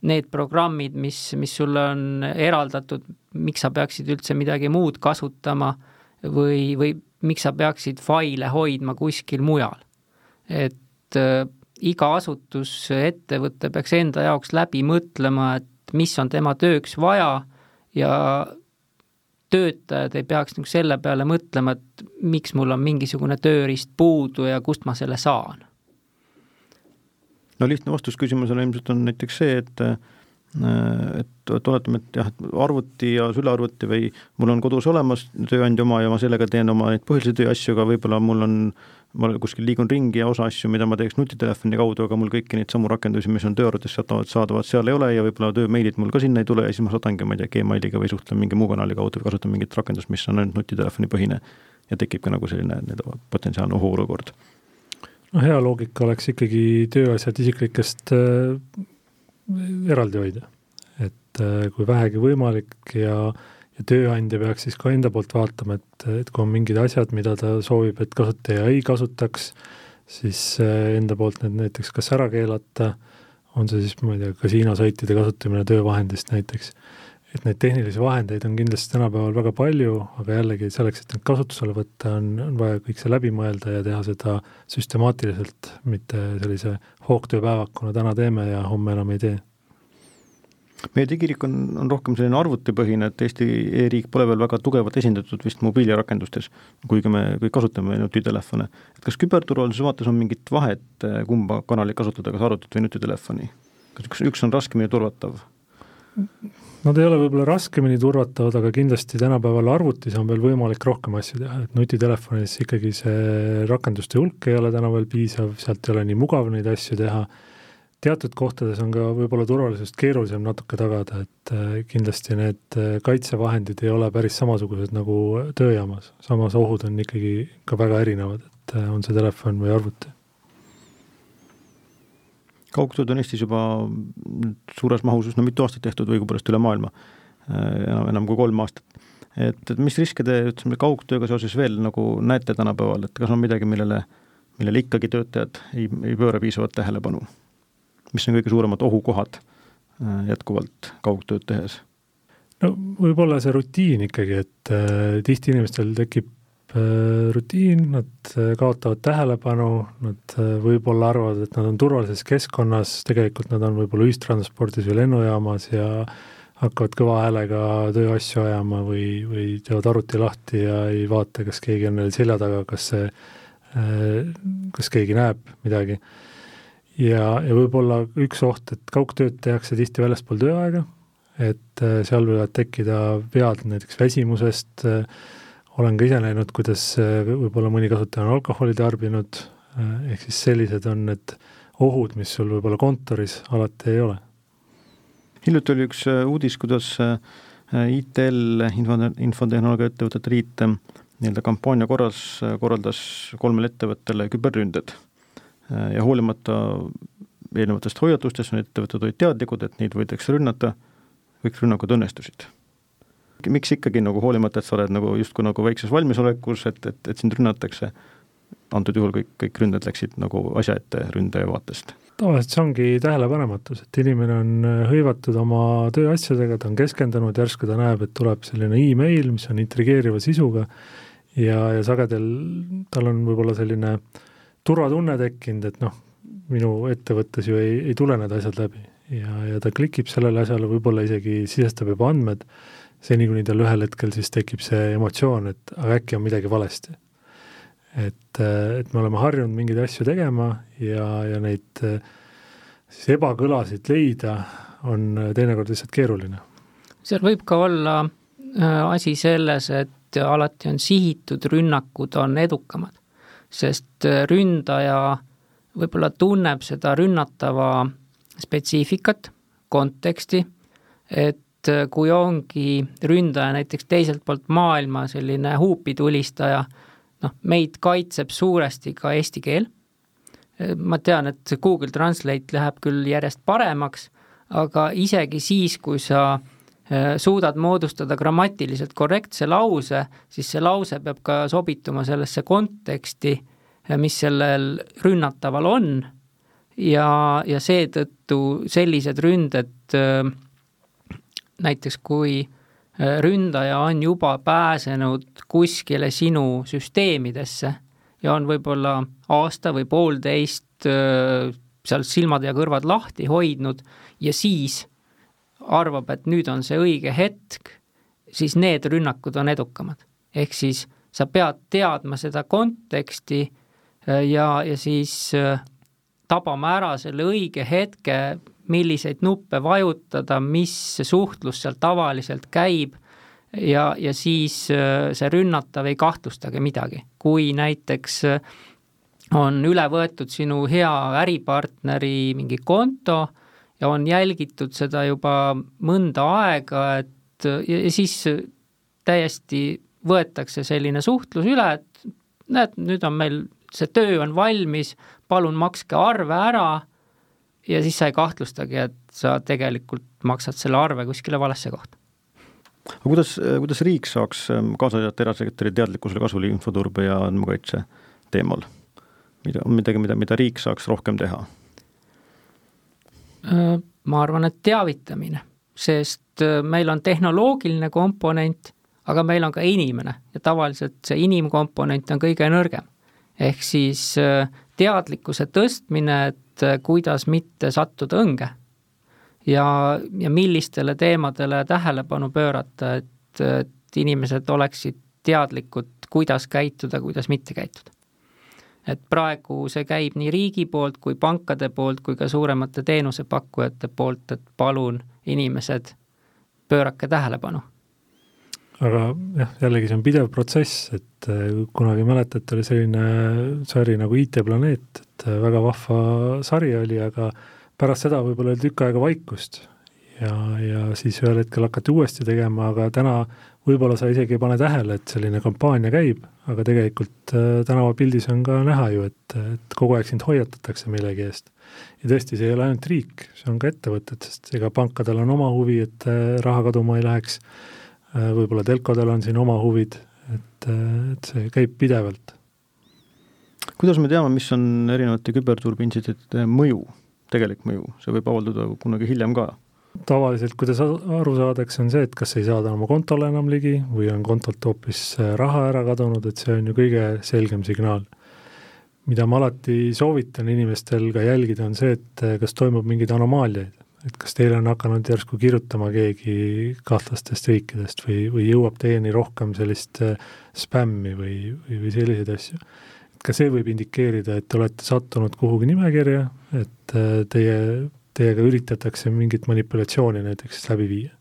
need programmid, mis, mis sulle on eraldatud, miks sa peaksid üldse midagi muud kasutama või, või miks sa peaksid faile hoidma kuskil mujal. et äh, iga asutus, ettevõte peaks enda jaoks läbi mõtlema, et mis on tema tööks vaja ja töötajad ei peaks nagu selle peale mõtlema, et miks mul on mingisugune tööriist puudu ja kust ma selle saan. No lihtne vastus küsimusele ilmselt on näiteks see, et Äh, et, et oletame, et jah, et arvuti ja sülearvuti või mul on kodus olemas tööandja oma ja ma sellega teen oma neid põhilisi tööasju, aga võib-olla mul on, ma kuskil liigun ringi ja osa asju, mida ma teeks nutitelefoni kaudu, aga mul kõiki neid samu rakendusi, mis on tööarvutis saadavad, saadavad, seal ei ole ja võib-olla töömeilid mul ka sinna ei tule ja siis ma saadangi, ma ei tea, Gmailiga või suhtlen mingi muu kanali kaudu või kasutan mingit rakendust, mis on ainult nutitelefoni põhine ja tekib ka nagu selline nii-öelda potentsiaalne ohuolukord no hea loogika oleks ikkagi tööasjad isiklikest äh, eraldi hoida. et äh, kui vähegi võimalik ja, ja tööandja peaks siis ka enda poolt vaatama, et, et kui on mingid asjad, mida ta soovib, et kasutaja ei kasutaks, siis äh, enda poolt need näiteks kas ära keelata, on see siis, ma ei tea, kasiinosaitide kasutamine töövahendist näiteks, et neid tehnilisi vahendeid on kindlasti tänapäeval väga palju, aga jällegi selleks, et neid kasutusele võtta, on, on vaja kõik see läbi mõelda ja teha seda süstemaatiliselt, mitte sellise hoogtööpäevakuna täna teeme ja homme enam ei tee meie digirik on, on rohkem selline arvutipõhine, et Eesti e-riik pole veel väga tugevalt esindatud vist mobiilirakendustes, kuigi me kõik kasutame nutitelefone. et kas küberturvalisuse vaates on mingit vahet, kumba kanalit kasutada, kas arvutit või nutitelefoni? kas üks, üks on raskemini turvatav? Nad ei ole võib-olla raskemini turvatavad, aga kindlasti tänapäeval arvutis on veel võimalik rohkem asju teha, et nutitelefonis ikkagi see rakenduste hulk ei ole täna veel piisav, sealt ei ole nii mugav neid asju teha teatud kohtades on ka võib-olla turvalisust keerulisem natuke tagada, et äh, kindlasti need äh, kaitsevahendid ei ole päris samasugused nagu tööjaamas, samas ohud on ikkagi ka väga erinevad, et äh, on see telefon või arvuti. Kaugtööd on Eestis juba suures mahus üsna mitu aastat tehtud õigupoolest üle maailma, enam, enam kui kolm aastat. et, et mis riske te, ütleme, kaugtööga seoses veel nagu näete tänapäeval, et kas on midagi, millele, millele ikkagi töötajad ei, ei pööra piisavalt tähelepanu? mis on kõige suuremad ohukohad äh, jätkuvalt kaugtööd tehes? no võib-olla see rutiin ikkagi, et äh, tihti inimestel tekib äh, rutiin, nad äh, kaotavad tähelepanu, nad äh, võib-olla arvavad, et nad on turvalises keskkonnas, tegelikult nad on võib-olla ühistranspordis või lennujaamas ja hakkavad kõva häälega tööasju ajama või, või teevad arvuti lahti ja ei vaata, kas keegi on neil selja taga, kas see, kas keegi näeb midagi. ja, ja võib-olla üks oht, et kaugtööd tehakse tihti väljaspool tööaega, et seal võivad tekkida vead näiteks väsimusest, olen ka ise näinud, kuidas võib-olla mõni kasutaja on alkoholi tarbinud, ehk siis sellised on need ohud, mis sul võib-olla kontoris alati ei ole hiljuti oli üks äh, uudis, kuidas äh, ITL, info, infotehnoloogia ettevõtete liit, äh, nii-öelda kampaania korras korraldas kolmele ettevõttele küberründed. ja hoolimata eelnevatest hoiatustest, need ettevõtted olid teadlikud, et neid võidakse rünnata, kõik rünnakud õnnestusid. Miks ikkagi nagu hoolimata, et sa oled nagu justkui nagu väikses valmisolekus, et, et, et sind rünnatakse, antud juhul kõik, kõik ründed läksid nagu asja ette ründaja vaatest? tavaliselt see ongi tähelepanematus, et inimene on äh, hõivatud oma tööasjadega, ta on keskendunud, järsku ta näeb, et tuleb selline email, mis on intrigeeriva sisuga ja, ja sagedal tal on võib-olla selline turvatunne tekkinud, et noh, minu ettevõttes ju ei, ei tule need asjad läbi. Ja, ja ta klikib sellele asjale, võib-olla isegi sisestab juba andmed, seni kuni tal ühel hetkel siis tekib see emotsioon, et aga äkki on midagi valesti et, et me oleme harjunud mingeid asju tegema ja, ja neid siis ebakõlasid leida on teinekord lihtsalt keeruline. seal võib ka olla äh, asi selles, et alati on sihitud rünnakud on edukamad, sest äh, ründaja võib-olla tunneb seda rünnatava spetsiifikat, konteksti, et äh, kui ongi ründaja näiteks teiselt poolt maailma selline huupitulistaja, noh, meid kaitseb suuresti ka eesti keel, ma tean, et Google Translate läheb küll järjest paremaks, aga isegi siis, kui sa äh, suudad moodustada grammatiliselt korrektse lause, siis see lause peab ka sobituma sellesse konteksti, äh, mis sellel rünnataval on. Ja, ja seetõttu sellised ründed äh, näiteks kui Äh, ründaja on juba pääsenud kuskile sinu süsteemidesse ja on võib-olla aasta või poolteist äh, seal silmad ja kõrvad lahti hoidnud ja siis arvab, et nüüd on see õige hetk, siis need rünnakud on edukamad. ehk siis sa pead teadma seda konteksti äh, ja, ja siis tabama ära selle õige hetke, milliseid nuppe vajutada, mis suhtlus seal tavaliselt käib ja, ja siis äh, see rünnatav ei kahtlustage midagi. kui näiteks äh, on üle võetud sinu hea äripartneri mingi konto ja on jälgitud seda juba mõnda aega, et ja, ja siis täiesti võetakse selline suhtlus üle, et näed, nüüd on meil, see töö on valmis, palun makske arve ära ja siis sa ei kahtlustagi, et sa tegelikult maksad selle arve kuskile valesse kohta. aga kuidas, kuidas riik saaks ähm, kaasa aidata erasektori teadlikkusele kasvule infoturbe ja andmekaitse teemal? mida, on midagi, mida, mida riik saaks rohkem teha? Äh, ma arvan, et teavitamine, sest äh, meil on tehnoloogiline komponent, aga meil on ka inimene ja tavaliselt see inimkomponent on kõige nõrgem. ehk siis äh, teadlikkuse tõstmine, et et äh, kuidas mitte sattuda õnge. ja, ja millistele teemadele tähelepanu pöörata, et, et inimesed oleksid teadlikud, kuidas käituda, kuidas mitte käituda. et praegu see käib nii riigi poolt kui pankade poolt kui ka suuremate teenusepakkujate poolt, et palun, inimesed, pöörake tähelepanu aga jah, jällegi see on pidev protsess, et äh, kunagi mäletate, oli selline sari nagu IT-planeet, et äh, väga vahva sari oli, aga pärast seda võib-olla oli tükk aega vaikust. ja, ja siis ühel hetkel hakati uuesti tegema, aga täna võib-olla sa isegi ei pane tähele, et selline kampaania käib, aga tegelikult äh, tänavapildis on ka näha ju, et, et kogu aeg sind hoiatatakse millegi eest. ja tõesti, see ei ole ainult riik, see on ka ettevõtted, sest ega pankadel on oma huvi, et raha kaduma ei läheks Äh, võib-olla telkodel on siin oma huvid, et, äh, et see käib pidevalt. kuidas me teame, mis on erinevate küberturbeintsidentide mõju, tegelik mõju, see võib avalduda kunagi hiljem ka? tavaliselt, kuidas aru saadakse, on see, et kas ei saada oma kontole enam ligi või on kontolt hoopis äh, raha ära kadunud, et see on ju kõige selgem signaal. mida ma alati soovitan inimestel ka jälgida, on see, et kas toimub mingeid anomaaliaid, et kas teile on hakanud järsku kirjutama keegi kahtlastest riikidest või, või jõuab teieni rohkem sellist äh, spämmi või, või, või selliseid asju. ka see võib indikeerida, et te olete sattunud kuhugi nimekirja, et äh, teie, teiega üritatakse mingit manipulatsiooni näiteks läbi viia.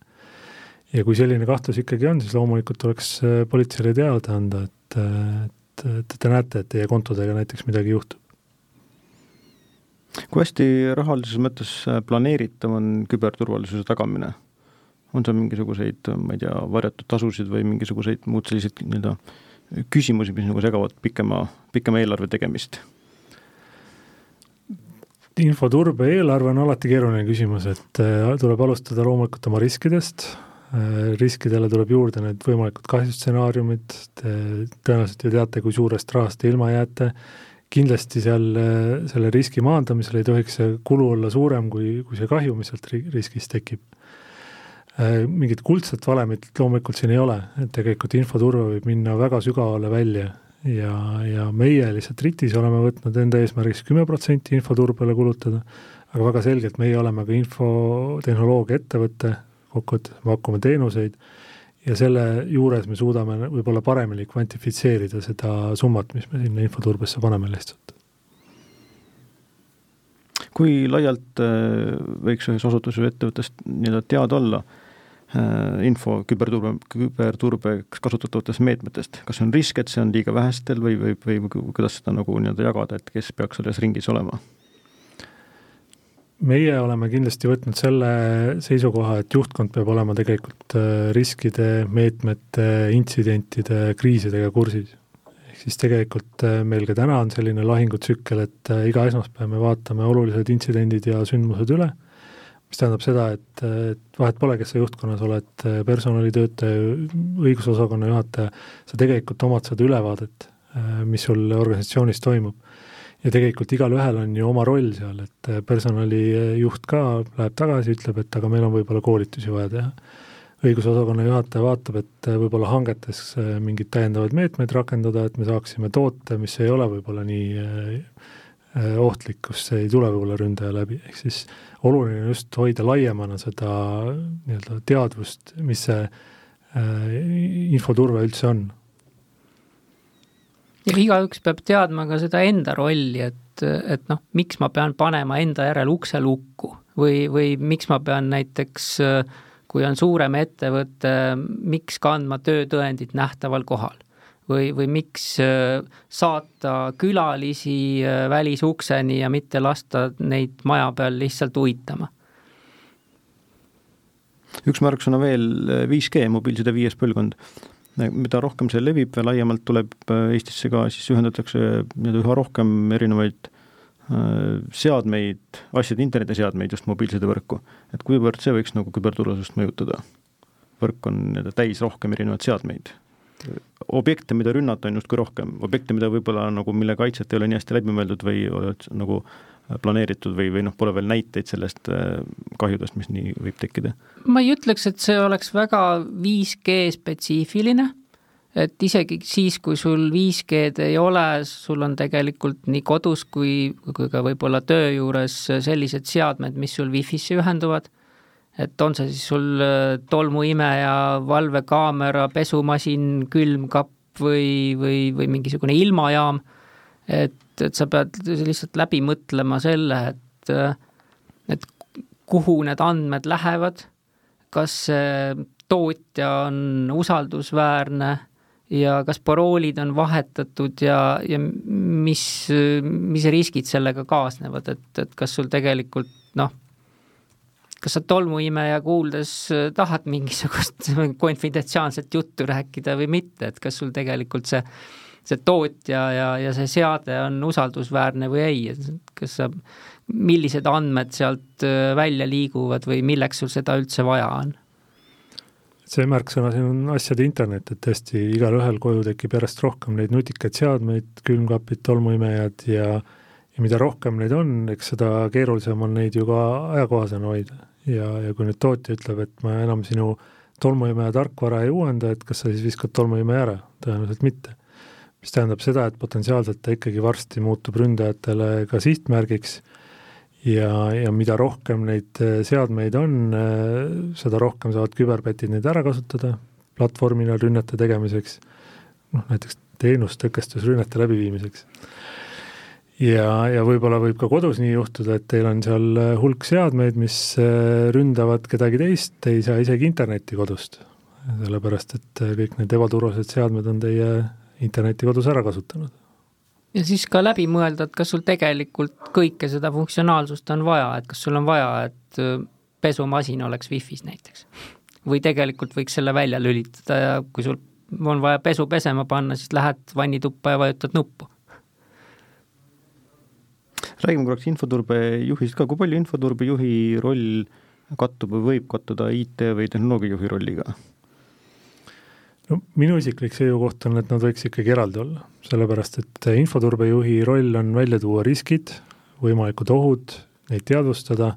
ja kui selline kahtlus ikkagi on, siis loomulikult tuleks äh, politseile teada anda, et, et, et te näete, et teie kontodega näiteks midagi juhtub kui hästi rahalises mõttes äh, planeeritav on küberturvalisuse tagamine? on seal mingisuguseid, ma ei tea, varjatud tasusid või mingisuguseid muud selliseid nii-öelda küsimusi, mis nagu segavad pikema, pikema eelarve tegemist? infoturbe eelarve on alati keeruline küsimus, et äh, tuleb alustada loomulikult oma riskidest, äh, riskidele tuleb juurde need võimalikud kahjustsenaariumid, te tõenäoliselt ju teate, kui suurest rahast te ilma jääte kindlasti seal selle riski maandamisel ei tohiks see kulu olla suurem kui, kui see kahju, mis sealt riskist tekib. Äh, mingit kuldset valemit loomulikult siin ei ole, et tegelikult infoturve võib minna väga sügavale välja ja, ja meie lihtsalt RIT-is oleme võtnud enda eesmärgiks kümme protsenti infoturbele kulutada, aga väga selgelt meie oleme ka infotehnoloogia ettevõte, kokkuvõttes pakume teenuseid ja selle juures me suudame võib-olla paremini kvantifitseerida seda summat, mis me sinna infoturbesse paneme lihtsalt. kui laialt äh, võiks ühes asutuses või ettevõttes nii-öelda teada olla äh, info küberturbe, küberturbeks kasutatavatest meetmetest, kas on risk, et see on liiga vähestel või, või, või, kuidas seda nagu nii-öelda jagada, et kes peaks selles ringis olema? Meie oleme kindlasti võtnud selle seisukoha, et juhtkond peab olema tegelikult äh, riskide, meetmete, intsidentide, kriisidega kursis. ehk siis tegelikult äh, meil ka täna on selline lahingutsükkel, et äh, iga esmaspäev me vaatame olulised intsidendid ja sündmused üle, mis tähendab seda, et, et vahet pole, kes sa juhtkonnas oled, personalitöötaja, õigusosakonna juhataja, sa tegelikult omad seda ülevaadet, mis sul organisatsioonis toimub ja tegelikult igalühel on ju oma roll seal, et äh, personalijuht ka läheb tagasi, ütleb, et aga meil on võib-olla koolitusi vaja teha. õigusosakonna juhataja vaatab, et äh, võib-olla hangetes äh, mingeid täiendavaid meetmeid rakendada, et me saaksime toote, mis ei ole võib-olla nii ohtlik, kus ei tule võib-olla ründaja läbi, ehk siis oluline on just hoida laiemana seda nii-öelda teadvust, mis see infoturve üldse on ja igaüks peab teadma ka seda enda rolli, et, et noh, miks ma pean panema enda järel ukse lukku või, või miks ma pean näiteks, kui on suurem ettevõte, miks kandma töötõendit nähtaval kohal? Või, või miks saata külalisi välisukseni ja mitte lasta neid maja peal lihtsalt uitama? Üks märksõna veel, 5G, mobiilside viies põlvkond mida rohkem see levib ja laiemalt tuleb äh, Eestisse ka, siis ühendatakse nii-öelda üha rohkem erinevaid äh, seadmeid, asjade internetiseadmeid just mobiilsidevõrku. et kuivõrd see võiks nagu küberturvalisust mõjutada? võrk on nii-öelda täis rohkem erinevaid seadmeid. objekte, mida rünnata, on justkui rohkem, objekte, mida võib-olla nagu, mille kaitset ei ole nii hästi läbi mõeldud või nagu planeeritud või, või noh, pole veel näiteid sellest äh, kahjudest, mis nii võib tekkida? ma ei ütleks, et see oleks väga 5G spetsiifiline, et isegi siis, kui sul 5G-d ei ole, sul on tegelikult nii kodus kui, kui ka võib-olla töö juures sellised seadmed, mis sul Wi-Fi-sse ühenduvad, et on see siis sul äh, tolmuimeja, valvekaamera, pesumasin, külmkapp või, või, või mingisugune ilmajaam et, et sa pead lihtsalt läbi mõtlema selle, et, et kuhu need andmed lähevad, kas see tootja on usaldusväärne ja kas paroolid on vahetatud ja, ja mis, mis riskid sellega kaasnevad, et, et kas sul tegelikult noh, kas sa tolmuimeja kuuldes tahad mingisugust konfidentsiaalset juttu rääkida või mitte, et kas sul tegelikult see see tootja ja, ja see seade on usaldusväärne või ei, et kas sa, millised andmed sealt äh, välja liiguvad või milleks sul seda üldse vaja on? see märksõna siin on asjade internet, et tõesti igalühel koju tekib järjest rohkem neid nutikaid seadmeid, külmkapid, tolmuimejad ja ja mida rohkem neid on, eks seda keerulisem on neid ju ka ajakohasena hoida. ja, ja kui nüüd tootja ütleb, et ma enam sinu tolmuimeja tarkvara ei uuenda, et kas sa siis viskad tolmuimeja ära, tõenäoliselt mitte mis tähendab seda, et potentsiaalselt ta ikkagi varsti muutub ründajatele ka sihtmärgiks. Ja, ja mida rohkem neid seadmeid on, seda rohkem saavad küberpätid neid ära kasutada platvormina rünnete tegemiseks, noh näiteks teenustõkestusrünnete läbiviimiseks. Ja, ja võib-olla võib ka kodus nii juhtuda, et teil on seal hulk seadmeid, mis ründavad kedagi teist, te ei saa isegi internetti kodust sellepärast et äh, kõik need ebaturvalised seadmed on teie interneti kodus ära kasutanud. ja siis ka läbi mõelda, et kas sul tegelikult kõike seda funktsionaalsust on vaja, et kas sul on vaja, et äh, pesumasin oleks wifi's näiteks. või tegelikult võiks selle välja lülitada ja kui sul on vaja pesu pesema panna, siis lähed vannituppa ja vajutad nuppu. räägime korraks infoturbejuhist ka, kui palju infoturbejuhi roll kattub või võib kattuda IT või tehnoloogiajuhi rolliga? No minu isiklik seisukoht on, et nad võiks ikkagi eraldi olla, sellepärast et infoturbejuhi roll on välja tuua riskid, võimalikud ohud, neid teadvustada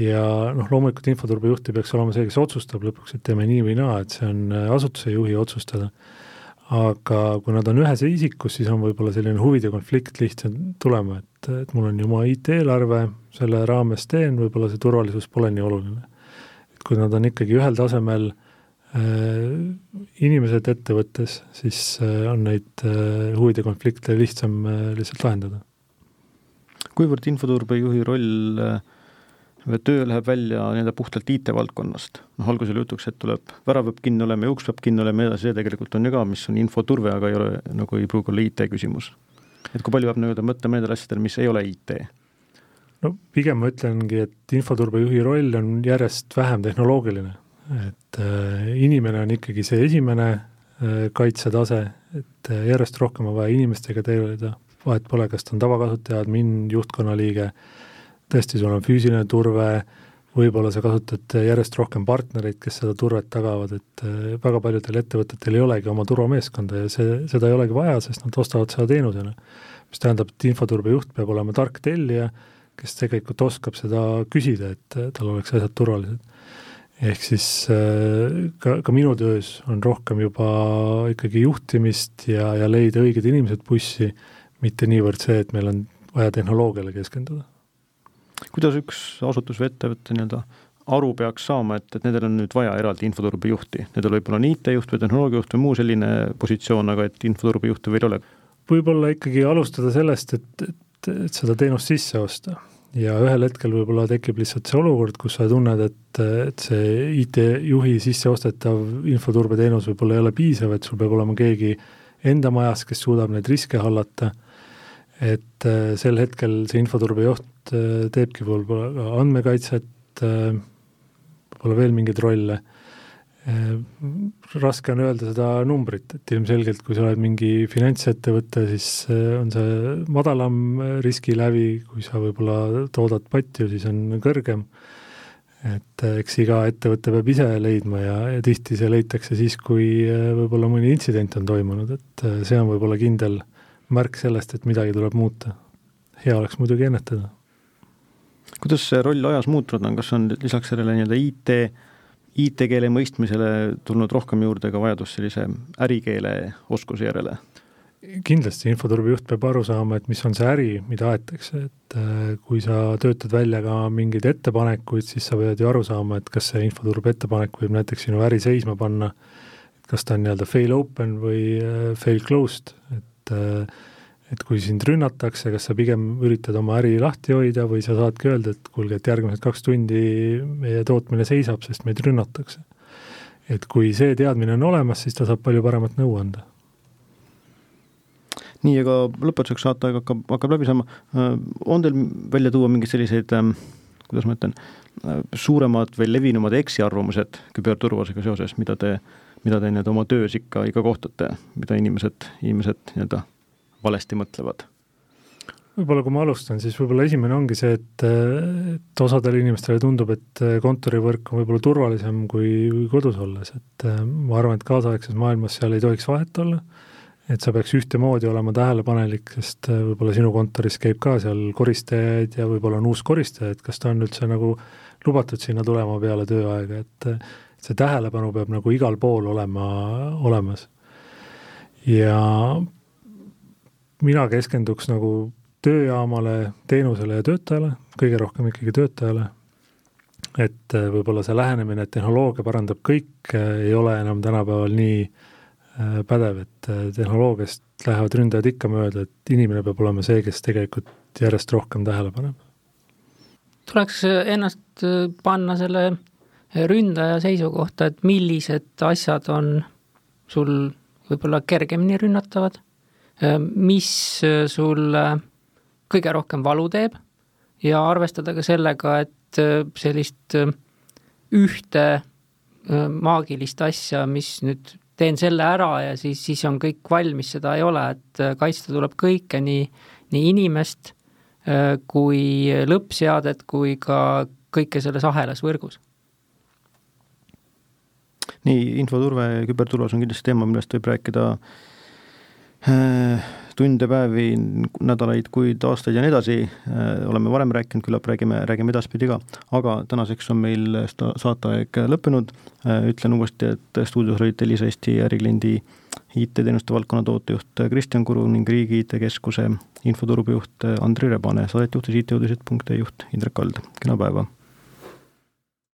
ja noh, loomulikult infoturbejuht ei peaks olema see, kes otsustab lõpuks, et teeme nii või naa, et see on asutuse juhi otsustada. aga kui nad on ühes isikus, siis on võib-olla selline huvide konflikt lihtsam tulema, et, et mul on ju oma IT-eelarve, selle raames teen, võib-olla see turvalisus pole nii oluline. et kui nad on ikkagi ühel tasemel äh, Äh, inimesed ettevõttes, siis äh, on neid äh, huvide konflikte lihtsam lihtsalt lahendada. kuivõrd infoturbejuhi roll või töö läheb välja nii-öelda puhtalt IT-valdkonnast, noh alguses oli jutuks, et tuleb, värav peab kinni olema ja uks peab kinni olema ja edasi, see tegelikult on ju ka, mis on infoturve, aga ei ole, nagu ei pruugi olla IT küsimus. et kui palju peab nii-öelda mõtlema nendele asjadele, mis ei ole IT? no pigem ma ütlengi, et infoturbejuhi roll on järjest vähem tehnoloogiline et äh, inimene on ikkagi see esimene äh, kaitsetase, et äh, järjest rohkem on vaja inimestega tegeleda, vahet pole, kas ta on tavakasutaja, admin, juhtkonna liige, tõesti, sul on füüsiline turve, võib-olla sa kasutad järjest rohkem partnereid, kes seda turvet tagavad, et väga paljudel ettevõtetel ei olegi oma turvameeskonda ja see, seda ei olegi vaja, sest nad ostavad seda teenusena. mis tähendab, et infoturbejuht peab olema tark tellija, kes tegelikult oskab seda küsida, et tal oleks asjad turvalised ehk siis äh, ka, ka minu töös on rohkem juba ikkagi juhtimist ja, ja leida õiged inimesed bussi, mitte niivõrd see, et meil on vaja tehnoloogiale keskenduda. kuidas üks asutus või ettevõte nii-öelda aru peaks saama, et, et nendel on nüüd vaja eraldi infoturbejuhti, nendel võib-olla on IT-juht või tehnoloogiajuht või muu selline positsioon, aga et infoturbejuhte veel ei ole? võib-olla ikkagi alustada sellest, et, et, et seda teenust sisse osta ja ühel hetkel võib-olla tekib lihtsalt see olukord, kus sa tunned, et, et see IT-juhi sisseostetav infoturbeteenus võib-olla ei ole piisav, et sul peab olema keegi enda majas, kes suudab neid riske hallata, et äh, sel hetkel see infoturbejuht äh, teebki võib-olla ka andmekaitset, äh, võib-olla veel mingeid rolle raske on öelda seda numbrit, et ilmselgelt, kui sa oled mingi finantsettevõte, siis äh, on see madalam riskilävi, kui sa võib-olla toodad patju, siis on kõrgem. et äh, eks iga ettevõte peab ise leidma ja, ja tihti see leitakse siis, kui võib-olla mõni intsident on toimunud, et see on võib-olla kindel märk sellest, et midagi tuleb muuta. hea oleks muidugi ennetada. kuidas see roll ajas muutunud on, kas on lisaks sellele nii-öelda IT IT-keele mõistmisele tulnud rohkem juurde ka vajadus sellise ärikeele oskuse järele? kindlasti infoturbejuht peab aru saama, et mis on see äri, mida aetakse, et äh, kui sa töötad välja ka mingeid ettepanekuid, siis sa pead ju aru saama, et kas see infoturbe ettepanek võib näiteks sinu äri seisma panna, kas ta on nii-öelda fail open või äh, fail closed, et äh, et kui sind rünnatakse, kas sa pigem üritad oma äri lahti hoida või sa saadki öelda, et kuulge, et järgmised kaks tundi meie tootmine seisab, sest meid rünnatakse. et kui see teadmine on olemas, siis ta saab palju paremat nõu anda. nii, aga lõpetuseks saateaeg hakkab, hakkab läbi saama, äh, on teil välja tuua mingeid selliseid ähm, kuidas ma ütlen, äh, suuremad või levinumad eksiarvamused küberturvalisusega seoses, mida te, mida te nii-öelda oma töös ikka, ikka kohtate, mida inimesed, inimesed nii-öelda valesti mõtlevad? võib-olla kui ma alustan, siis võib-olla esimene ongi see, et, et osadele inimestele tundub, et kontorivõrk on võib-olla turvalisem kui, kui kodus olles, et äh, ma arvan, et kaasaegses maailmas seal ei tohiks vahet olla, et sa peaks ühtemoodi olema tähelepanelik, sest äh, võib-olla sinu kontoris käib ka seal koristajaid ja võib-olla on uus koristaja, et kas ta on üldse nagu lubatud sinna tulema peale tööaega, et see tähelepanu peab nagu igal pool olema olemas. ja mina keskenduks nagu tööjaamale, teenusele ja töötajale, kõige rohkem ikkagi töötajale. et äh, võib-olla see lähenemine, et tehnoloogia parandab kõike, ei ole enam tänapäeval nii äh, pädev, et tehnoloogiast lähevad ründajad ikka mööda, et inimene peab olema see, kes tegelikult järjest rohkem tähele paneb. tuleks ennast panna selle ründaja seisukohta, et millised asjad on sul võib-olla kergemini rünnatavad, mis sulle kõige rohkem valu teeb ja arvestada ka sellega, et sellist ühte maagilist asja, mis nüüd teen selle ära ja siis, siis on kõik valmis, seda ei ole, et kaitsta tuleb kõike, nii, nii inimest kui lõppseadet, kui ka kõike selles ahelas võrgus nii, infoturve ja küberturvalisus on kindlasti teema, millest võib rääkida äh, tunde, päevi, nädalaid, kuid, aastaid ja nii edasi, äh, oleme varem rääkinud, küllap räägime, räägime edaspidi ka, aga tänaseks on meil saateaeg lõppenud, äh, ütlen uuesti, et stuudios olid Elisa Eesti ärikliendi IT-teenuste valdkonna tootejuht Kristjan Kuru ning Riigi IT-keskuse infoturbejuht Andri Rebane, saadet juhtis IT-uudised.ee juht Indrek Kald, kena päeva!